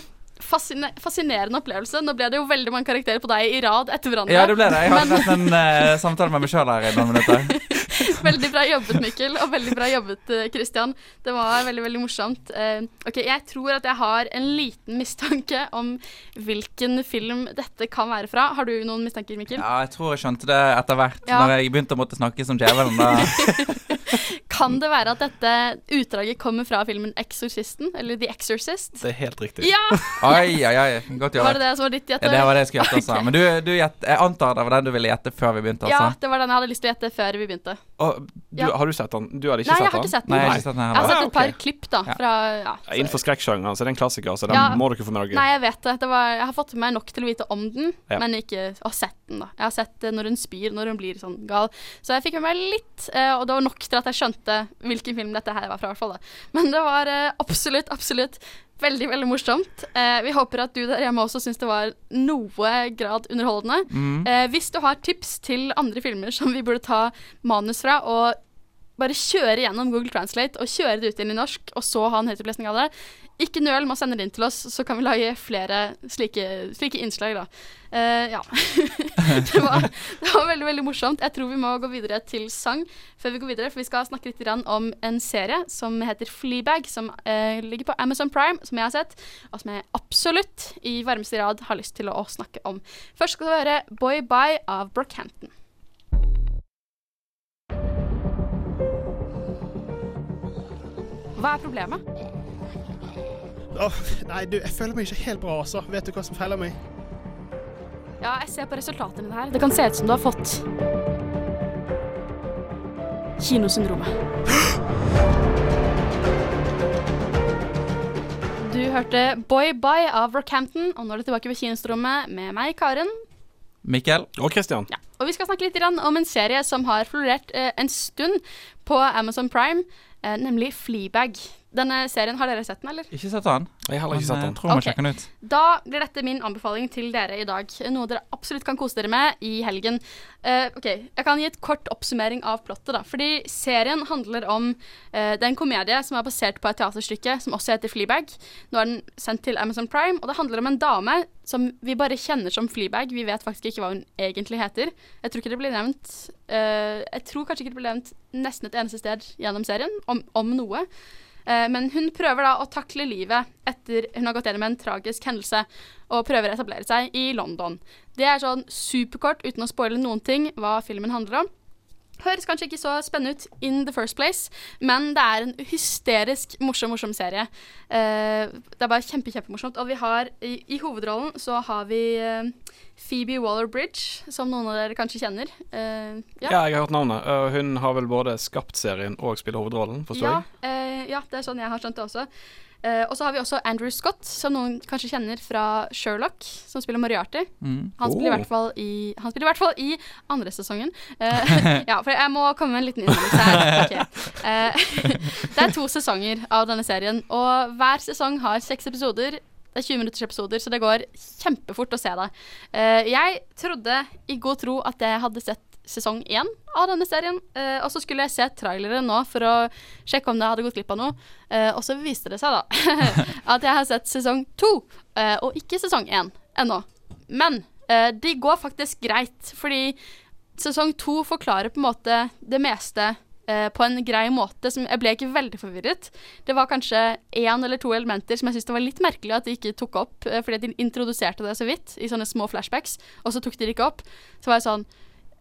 fascine fascinerende opplevelse. Nå ble det jo veldig mange karakterer på deg i rad etter hverandre. Ja, det ble det. Jeg hadde hatt nesten en uh, samtale med meg sjøl her i noen minutter. Veldig bra jobbet, Mikkel, og veldig bra jobbet, Kristian. Det var veldig, veldig morsomt. Uh, ok, Jeg tror at jeg har en liten mistanke om hvilken film dette kan være fra. Har du noen mistanker, Mikkel? Ja, jeg tror jeg skjønte det etter hvert, Ja. når jeg begynte å måtte snakke som djevelen. Da. Kan det være at dette utdraget kommer fra filmen 'Exorcisten'? Eller 'The Exorcist'? Det er helt riktig. Ja! Oi, oi, oi. Godt Var det det som var ditt gjette? Ja, det var det jeg skulle gjette også. Okay. Men du, du gjett, jeg antar det var den du ville gjette før vi begynte, Ja, altså? det var den jeg hadde lyst til å gjette før vi begynte. Å, du, Ja. Har du sett den? Du hadde ikke Nei, sett den? jeg har ikke sett den. Nei, jeg har ikke sett den Jeg har sett et par okay. klipp, da. Fra, ja. Ja, Innenfor skrekksjangeren så er det en klassiker, så den Ja. må dere få med dere. Nei, jeg vet det. det var, jeg har fått med meg nok til å vite om den, Ja. men ikke å sett den. da Jeg har sett det når hun spyr, når hun blir sånn gal. Så jeg fikk med meg litt, eh, og det var nok til at jeg skjønte hvilken film dette her var fra. i hvert fall da Men det var eh, absolutt, absolutt veldig veldig morsomt. Eh, vi håper at du der hjemme også syns det var noe grad underholdende. Mm. Eh, hvis du har tips til andre filmer som vi burde ta manus fra, og bare kjøre gjennom Google Translate og kjøre det ut inn i norsk, og så ha en høytopplesning av det. Ikke nøl med å sende det inn til oss, så kan vi lage flere slike, slike innslag, da. Uh, ja. det, var, det var veldig, veldig morsomt. Jeg tror vi må gå videre til sang før vi går videre, for vi skal snakke litt om en serie som heter Fleabag, som uh, ligger på Amazon Prime, som jeg har sett, og som jeg absolutt i varmeste rad har lyst til å, snakke om. Først skal vi høre Boy Bye av Brockhampton. Hva er problemet? Åh, nei, du, jeg føler meg ikke helt bra, altså. Vet du hva som feiler meg? Ja, jeg ser på resultatene dine her. Det kan se ut som du har fått kinosyndromet. Du hørte Boy Bye av Rockhampton, og nå er du tilbake ved kinostrommet med meg, Karen. Mikkel? Og Christian. Ja. Og vi skal snakke litt om en serie som har florert eh, en stund på Amazon Prime, eh, nemlig Fleabag. Denne serien, har dere sett den, eller? Ikke sett den. Jeg har ikke sett den. Tror må den ut. Da blir dette min anbefaling til dere i dag. Noe dere absolutt kan kose dere med i helgen. Uh, ok, Jeg kan gi et kort oppsummering av plottet. da Fordi serien handler om uh, Det er en komedie som er basert på et teaterstykke som også heter Fleabag. Nå er den sendt til Amazon Prime, og det handler om en dame som vi bare kjenner som Fleabag. Vi vet faktisk ikke hva hun egentlig heter. Jeg tror ikke det blir nevnt uh, Jeg tror kanskje ikke det blir nevnt nesten et eneste sted gjennom serien, om, om noe. Eh, Men hun prøver da å takle livet etter hun har gått gjennom en tragisk hendelse, og prøver å etablere seg i London. Det er sånn superkort, uten å spoile noen ting, hva filmen handler om. Høres kanskje ikke så spennende ut in the first place, men det er en hysterisk morsom, morsom serie. Uh, det er bare kjempe, kjempemorsomt. Og vi har i, i hovedrollen så har vi uh, Phoebe Waller-Bridge, som noen av dere kanskje kjenner. Uh, Ja. jeg har hørt navnet. Hun har vel både skapt serien og spiller hovedrollen, forstår ja, jeg? ja, det er sånn jeg har skjønt det også. Eh, og så har vi også Andrew Scott, som noen kanskje kjenner fra Sherlock, som spiller Moriarty. Mm. Han, spiller i hvert fall i, han spiller i hvert fall i andre sesongen. Uh, ja, for jeg må komme med en liten innrømmelse her. Okay. Uh, det er to sesonger av denne serien, og hver sesong har seks episoder. Det er 20 minutters episoder, så det går kjempefort å se det. Jeg trodde i god tro at jeg hadde sett sesong én av denne serien. Eh, og så skulle jeg se trailere nå for å sjekke om jeg hadde gått glipp av noe. Eh, og så viste det seg da at jeg har sett sesong to, eh, og ikke sesong én ennå. Men de går faktisk greit, fordi sesong to forklarer på en måte det meste på en grei måte. Som, jeg ble ikke veldig forvirret. Det var kanskje én eller to elementer som jeg syntes var litt merkelig at de ikke tok opp, fordi de introduserte det så vidt i sånne små flashbacks, og så tok de det ikke opp. Så var jeg sånn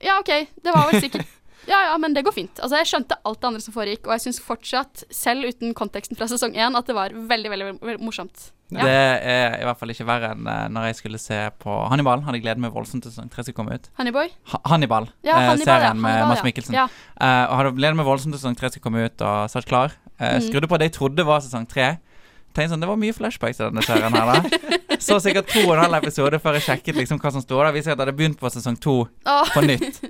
Ja, OK, det var vel sikkert Ja, ja, men det går fint. Altså, Jeg skjønte alt det andre som foregikk, og jeg syns fortsatt, selv uten konteksten fra sesong én, at det var veldig, veldig, veldig morsomt. Ja. Det er i hvert fall ikke verre enn eh, når jeg skulle se på Hannibal. Hadde gledet meg voldsomt til sesong tre skulle komme ut. Honeyboy? Ha Hannibal, Ja, eh, Hannibal, serien ja. med Hannibal, Mads. Mikkelsen. Ja. Eh, og hadde gledet meg voldsomt til sesong tre skulle komme ut, og satt klar. Eh, Mm. Skrudde på det jeg trodde var sesong tre. Tenkte sånn, Det var mye flashbacks i denne serien her, da. Så sikkert to og en halv episode før jeg sjekket liksom hva som sto der. Viser at jeg hadde begynt på sesong to oh. på nytt.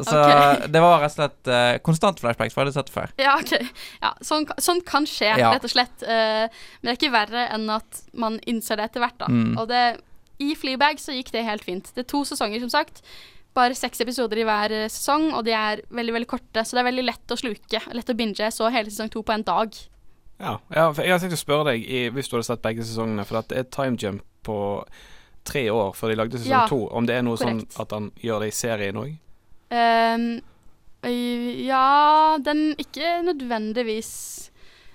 Så okay. det var rett og slett uh, konstant flashbacks, for jeg hadde sett det før. Ja, ok. Ja, sånn, sånn kan skje, Ja. rett og slett. Uh, men det er ikke verre enn at man innser det etter hvert, da. Mm. Og det, i Fleabag så gikk det helt fint. Det er to sesonger, som sagt. Bare seks episoder i hver eh, sesong, og de er veldig veldig korte. Så det er veldig lett å sluke. Lett å binge. Så hele sesong to på en dag. Ja, jeg har tenkt å spørre deg, i, hvis du hadde sett begge sesongene, for at det er time jump på tre år før de lagde sesong Ja, to, om det er noe korrekt. sånn at han gjør det i serien òg? Um, ja Den ikke nødvendigvis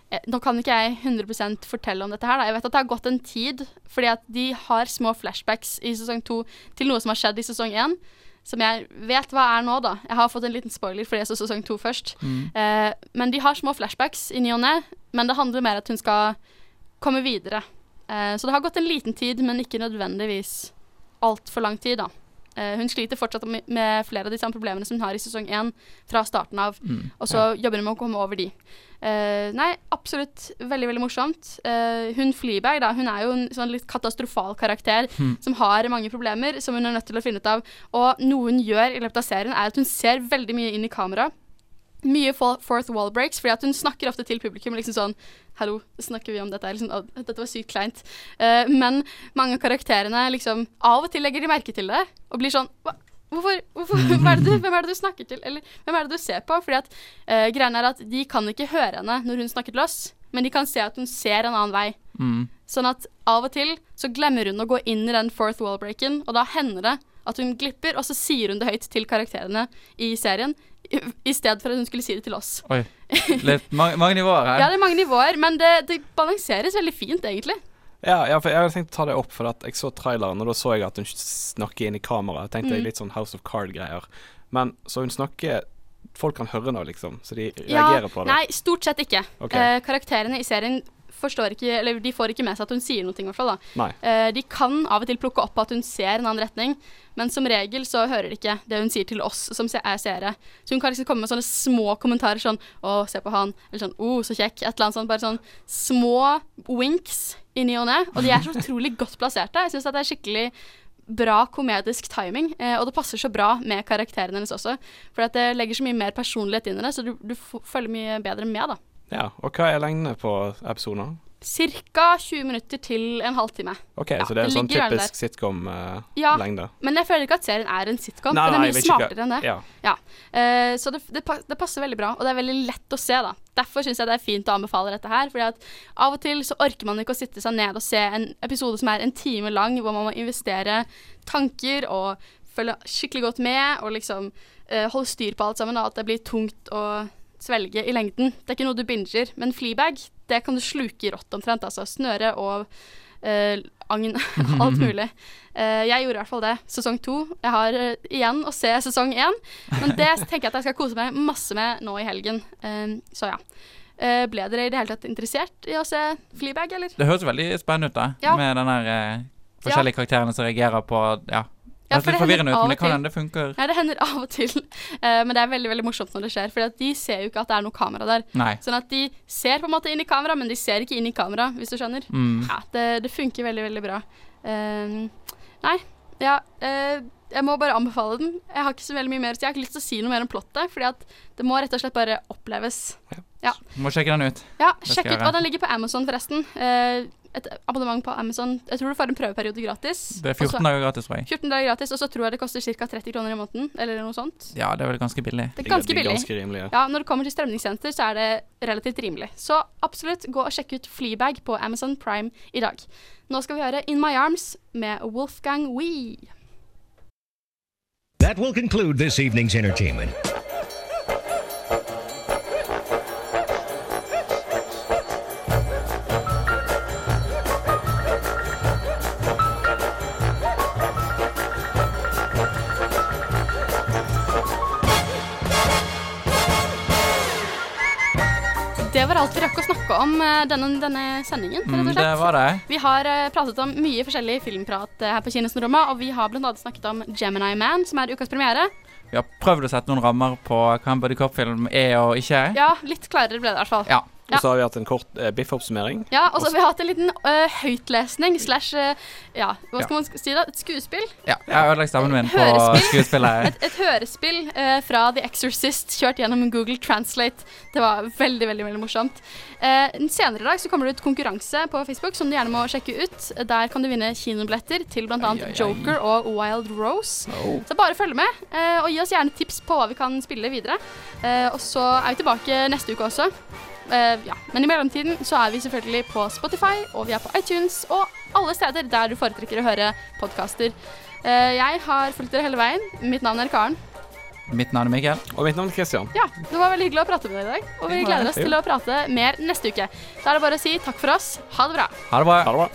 eh, Nå kan ikke jeg 100% fortelle om dette her. Da. Jeg vet at det har gått en tid, fordi at de har små flashbacks i sesong to til noe som har skjedd i sesong én. Som jeg vet hva er nå, da. Jeg har fått en liten spoiler fordi jeg så sesong to først. Mm. Eh, men de har små flashbacks i ny og ne. Men det handler mer at hun skal komme videre. Eh, så det har gått en liten tid, men ikke nødvendigvis altfor lang tid, da. Eh, hun sliter fortsatt med, flere av de samme problemene som hun har i sesong én fra starten av. Mm, Og så jobber hun med å komme over de. Uh, nei, absolutt veldig, veldig morsomt. Uh, hun Fleabag, da, hun er jo en sånn litt katastrofal karakter mm. som har mange problemer som hun er nødt til å finne ut av. Og noe hun gjør i løpet av serien, er at hun ser veldig mye inn i kamera. Mye fourth wall breaks, fordi at hun snakker ofte til publikum liksom sånn Hallo, snakker vi om dette? Liksom, «Å, dette var sykt kleint. Uh, men mange av karakterene liksom Av og til legger de merke til det og blir sånn Hva? Hvorfor, hvorfor, er du, hvem er det du snakker til? Eller hvem er det du ser på? Fordi at uh, greien er at de kan ikke høre henne når hun snakker til oss, men de kan se at hun ser en annen vei. Mm. Sånn at av og til så glemmer hun å gå inn i den fourth wall breaken, og da hender det at hun glipper, og så sier hun det høyt til karakterene i serien, i, stedet for at hun skulle si det til oss. Oi. Litt mange, mange nivåer her. Ja, det er mange nivåer, men det, det balanseres veldig fint, egentlig. Ja, ja, for jeg hadde tenkt å ta det opp, for at jeg så traileren, og da så jeg at hun snakker inn i kamera. Jeg tenkte Mm. litt sånn House of Card-greier. Men så hun snakker Folk kan høre nå, liksom, så de Ja, reagerer på det. Nei, stort sett ikke. Okay. Eh, karakterene i serien forstår ikke, eller de får ikke med seg at hun sier noe, i hvert fall. da. Eh, de kan av og til plukke opp at hun ser en annen retning, men som regel så hører de ikke det hun sier til oss som er seere. Så hun kan liksom komme med sånne små kommentarer sånn 'Å, se på han', eller sånn 'Å, så kjekk', et eller annet sånt. Bare sånn små winks i ny og ne, og de er så utrolig godt plasserte. Jeg syns det er skikkelig bra komedisk timing, eh, og det passer så bra med karakterene hennes også. For det legger så mye mer personlighet inn i det, så du, du følger mye bedre med, da. Ja, Og hva er lengden på episoder? Ca. 20 minutter til en halvtime. OK, Ja, så det er en sånn typisk sitcom-lengde? Ja, men jeg føler ikke at serien er en sitcom. Nei, den er mye vet ikke. smartere enn det. Ja. Eh, så det, det, det passer veldig bra, og det er veldig lett å se. da. Derfor syns jeg det er fint å anbefale dette her. fordi at av og til så orker man ikke å sitte seg ned og se en episode som er en time lang, hvor man må investere tanker og følge skikkelig godt med, og liksom uh, holde styr på alt sammen, og at det blir tungt å svelge i lengden. Det er ikke noe du binger, men Fleabag, det kan du sluke rått omtrent. altså Snøre og eh, agn, alt mulig. Eh, jeg gjorde i hvert fall det. Sesong to. Jeg har eh, igjen å se sesong én, men det tenker jeg at jeg skal kose meg masse med nå i helgen. Eh, så ja. Eh, ble dere i det hele tatt interessert i å se Fleabag, eller? Det høres veldig spennende ut, da. Ja. Med den der eh, forskjellige karakterene som reagerer på Ja. Ja, Det er litt det forvirrende ut, men det kan hende det funker. Ja, det hender av og til. Uh, men det er veldig veldig morsomt når det skjer, for de ser jo ikke at det er noe kamera der. Nei. Sånn at de ser på en måte inn i kamera, men de ser ikke inn i kamera, hvis du skjønner. Mm. Ja, det, det funker veldig, veldig bra. Uh, nei, ja uh, Jeg må bare anbefale den. Jeg har ikke så veldig mye mer så. Jeg har ikke lyst til å si noe mer om plottet, fordi at det må rett og slett bare oppleves. Ja, Må sjekke den ut. ja Det sjekk ut. Og den ligger på Amazon, forresten. Eh, et abonnement på Amazon. Jeg tror du får en prøveperiode gratis. Det er 14 Og dager gratis, tror jeg. 14 dager gratis, og så tror jeg det koster ca. 30 kroner i måneden, eller noe sånt. Ja, det er vel ganske billig. Det er ganske billig. Det er Ganske rimelig, ja. Ja, når det kommer til strømningstjenester, så er det relativt rimelig. Så absolutt, gå og sjekk ut Fleabag på Amazon Prime i dag. Nå skal vi høre In My Arms med Wolfgang Wee. That will conclude this evening's entertainment. Var alt vi rakk å snakke om eh, denne, denne sendingen. Mm, det var det. Vi har eh, pratet om mye forskjellig filmprat eh, her på Kinosyndromet, og vi har bl.a. snakket om Gemini Man, som er ukas premiere. Vi har prøvd å sette noen rammer på hva en buddy cop-film er og ikke er. Ja, litt klarere ble det i hvert fall. Ja. Og så har vi hatt en kort eh, Biff-oppsummering. Ja, og så har vi hatt en liten øh, høytlesning slash øh, Ja, hva skal Ja. man sk- si da? Et skuespill? Ja, jeg har ødelagt stemmen min på Hørespill. skuespillet. Et, et hørespill øh, fra The Exorcist kjørt gjennom Google Translate. Det var veldig, veldig veldig morsomt. Eh, senere i dag så kommer det ut konkurranse på Facebook som du gjerne må sjekke ut. Der kan du vinne kinobilletter til bl.a. Ai, ai, ai. Joker og Wild Rose. Så bare følg med, eh, og gi oss gjerne tips på hva vi kan spille videre. Eh, og så er vi tilbake neste uke også. Eh, ja. Men i mellomtiden så er vi selvfølgelig på Spotify, og vi er på iTunes og alle steder der du foretrekker å høre podkaster. Eh, jeg har fulgt dere hele veien. Mitt navn er Karen. Mitt navn er Mikael. Og mitt navn er Christian. Ja, Det var veldig hyggelig å prate med dere i dag, og vi gleder oss til å prate mer neste uke. Da er det bare å si takk for oss. Ha det bra. Ha det bra. Ha det bra.